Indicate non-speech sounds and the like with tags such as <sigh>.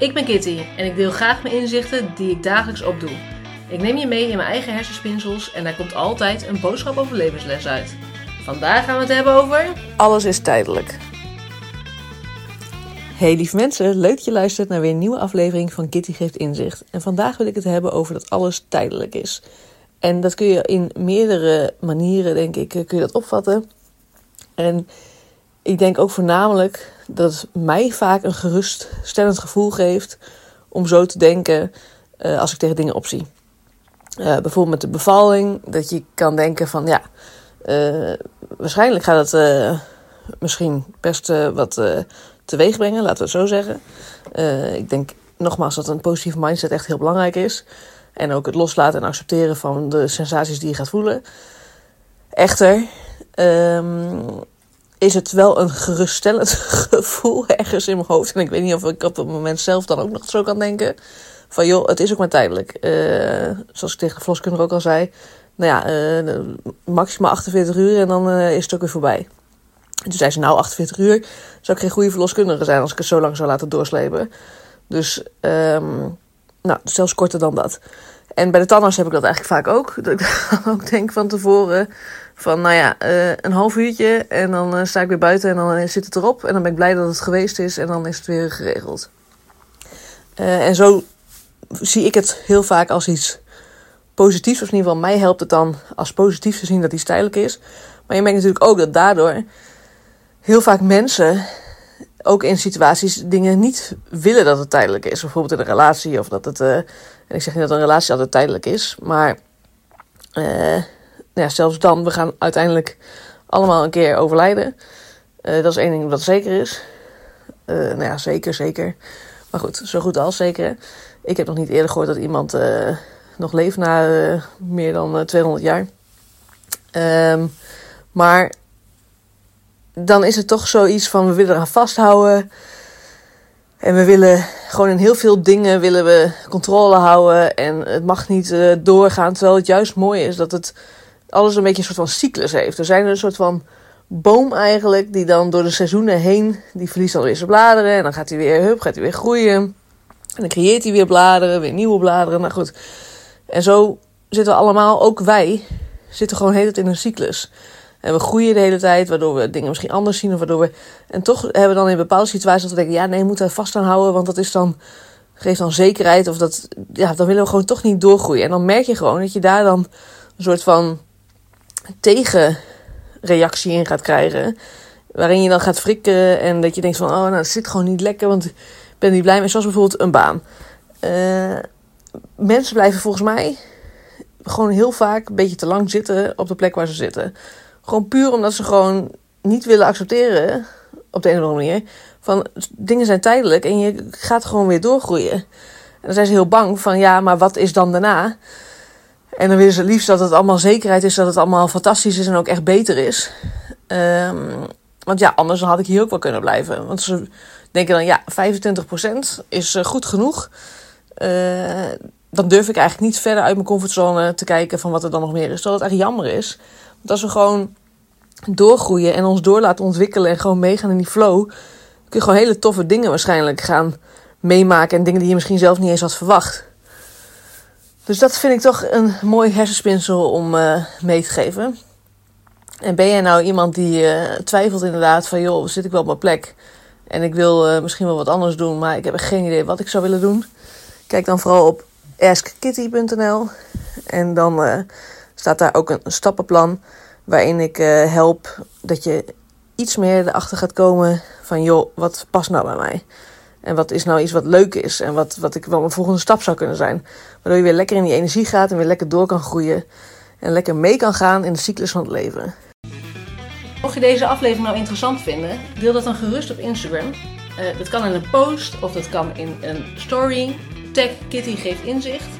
Ik ben Kitty en ik deel graag mijn inzichten die ik dagelijks opdoe. Ik neem je mee in mijn eigen hersenspinsels en daar komt altijd een boodschap over levensles uit. Vandaag gaan we het hebben over. Alles is tijdelijk. Hey lieve mensen, leuk dat je luistert naar weer een nieuwe aflevering van Kitty Geeft Inzicht. En vandaag wil ik het hebben over dat alles tijdelijk is. En dat kun je in meerdere manieren, denk ik, kun je dat opvatten. En ik denk ook voornamelijk dat het mij vaak een geruststellend gevoel geeft om zo te denken uh, als ik tegen dingen opzie. Uh, bijvoorbeeld met de bevalling, dat je kan denken van ja, uh, waarschijnlijk gaat het misschien best wat teweeg brengen, laten we het zo zeggen. ik denk nogmaals dat een positieve mindset echt heel belangrijk is. En ook het loslaten en accepteren van de sensaties die je gaat voelen. Echter, um, is het wel een geruststellend <laughs> gevoel ergens in mijn hoofd. En ik weet niet of ik op het moment zelf dan ook nog zo kan denken. Van joh, het is ook maar tijdelijk. Uh, zoals ik tegen de verloskundige ook al zei. Nou ja, uh, maximaal 48 uur en dan uh, is het ook weer voorbij. En toen zei ze, nou 48 uur zou ik geen goede verloskundige zijn als ik het zo lang zou laten doorslepen. Dus, um, nou, zelfs korter dan dat. En bij de tandarts heb ik dat eigenlijk vaak ook. Dat ik <laughs> ook denk van tevoren van, nou ja, uh, een half uurtje en dan uh, sta ik weer buiten en dan uh, zit het erop. En dan ben ik blij dat het geweest is en dan is het weer geregeld. en zo zie ik het heel vaak als iets positiefs. Of in ieder geval, mij helpt het dan als positief te zien dat iets tijdelijk is. Maar je merkt natuurlijk ook dat daardoor heel vaak mensen ook in situaties dingen niet willen dat het tijdelijk is. Bijvoorbeeld in een relatie of dat het. en ik zeg niet dat een relatie altijd tijdelijk is, maar ja, zelfs dan, we gaan uiteindelijk allemaal een keer overlijden. Uh, dat is één ding wat zeker is. Uh, nou ja, zeker, zeker. Maar goed, zo goed als zeker. Ik heb nog niet eerder gehoord dat iemand uh, nog leeft na meer dan 200 jaar. Um, maar dan is het toch zoiets van we willen eraan vasthouden. En we willen gewoon in heel veel dingen willen we controle houden. En het mag niet doorgaan. Terwijl het juist mooi is dat het alles een beetje een soort van cyclus heeft. Er zijn een soort van boom eigenlijk, die dan door de seizoenen heen, die verliest dan weer zijn bladeren. En dan gaat hij weer, hup, gaat hij weer groeien. En dan creëert hij weer bladeren, weer nieuwe bladeren. Nou goed. En zo zitten we allemaal, ook wij, zitten gewoon tijd in een cyclus. En we groeien de hele tijd, waardoor we dingen misschien anders zien. Waardoor we, en toch hebben we dan in bepaalde situaties dat we denken, ja nee, moeten er vast aan houden, want dat is dan, geeft dan zekerheid. Of dat, ja, dan willen we gewoon toch niet doorgroeien. En dan merk je gewoon dat je daar dan een soort van tegenreactie in gaat krijgen. Waarin je dan gaat frikken en dat je denkt van, oh, nou, het zit gewoon niet lekker, want ik ben niet blij mee. Zoals bijvoorbeeld een baan. Uh, mensen blijven volgens mij gewoon heel vaak een beetje te lang zitten op de plek waar ze zitten. Gewoon puur omdat ze gewoon niet willen accepteren, op de een of andere manier, van dingen zijn tijdelijk en je gaat gewoon weer doorgroeien. En dan zijn ze heel bang van, ja, maar wat is dan daarna? En dan willen ze liefst dat het allemaal zekerheid is, dat het allemaal fantastisch is en ook echt beter is. Um, want ja, anders had ik hier ook wel kunnen blijven. Want ze denken dan, ja, 25% is uh, goed genoeg. Uh, dan durf ik eigenlijk niet verder uit mijn comfortzone te kijken van wat er dan nog meer is. Terwijl het eigenlijk jammer is. Want als we gewoon doorgroeien en ons door laten ontwikkelen en gewoon meegaan in die flow, kun je gewoon hele toffe dingen waarschijnlijk gaan meemaken. En dingen die je misschien zelf niet eens had verwacht. Dus dat vind ik toch een mooi hersenspinsel om uh, mee te geven. En ben jij nou iemand die uh, twijfelt inderdaad van... joh, zit ik wel op mijn plek? En ik wil uh, misschien wel wat anders doen, maar ik heb geen idee wat ik zou willen doen. Kijk dan vooral op askkitty.nl. En dan staat daar ook een stappenplan... waarin ik help dat je iets meer erachter gaat komen van... joh, wat past nou bij mij? En wat is nou iets wat leuk is en wat, wat ik wel mijn volgende stap zou kunnen zijn. Waardoor je weer lekker in die energie gaat en weer lekker door kan groeien. En lekker mee kan gaan in de cyclus van het leven. Mocht je deze aflevering nou interessant vinden, deel dat dan gerust op Instagram. Uh, dat kan in een post of dat kan in een story. Tag Kitty geeft inzicht.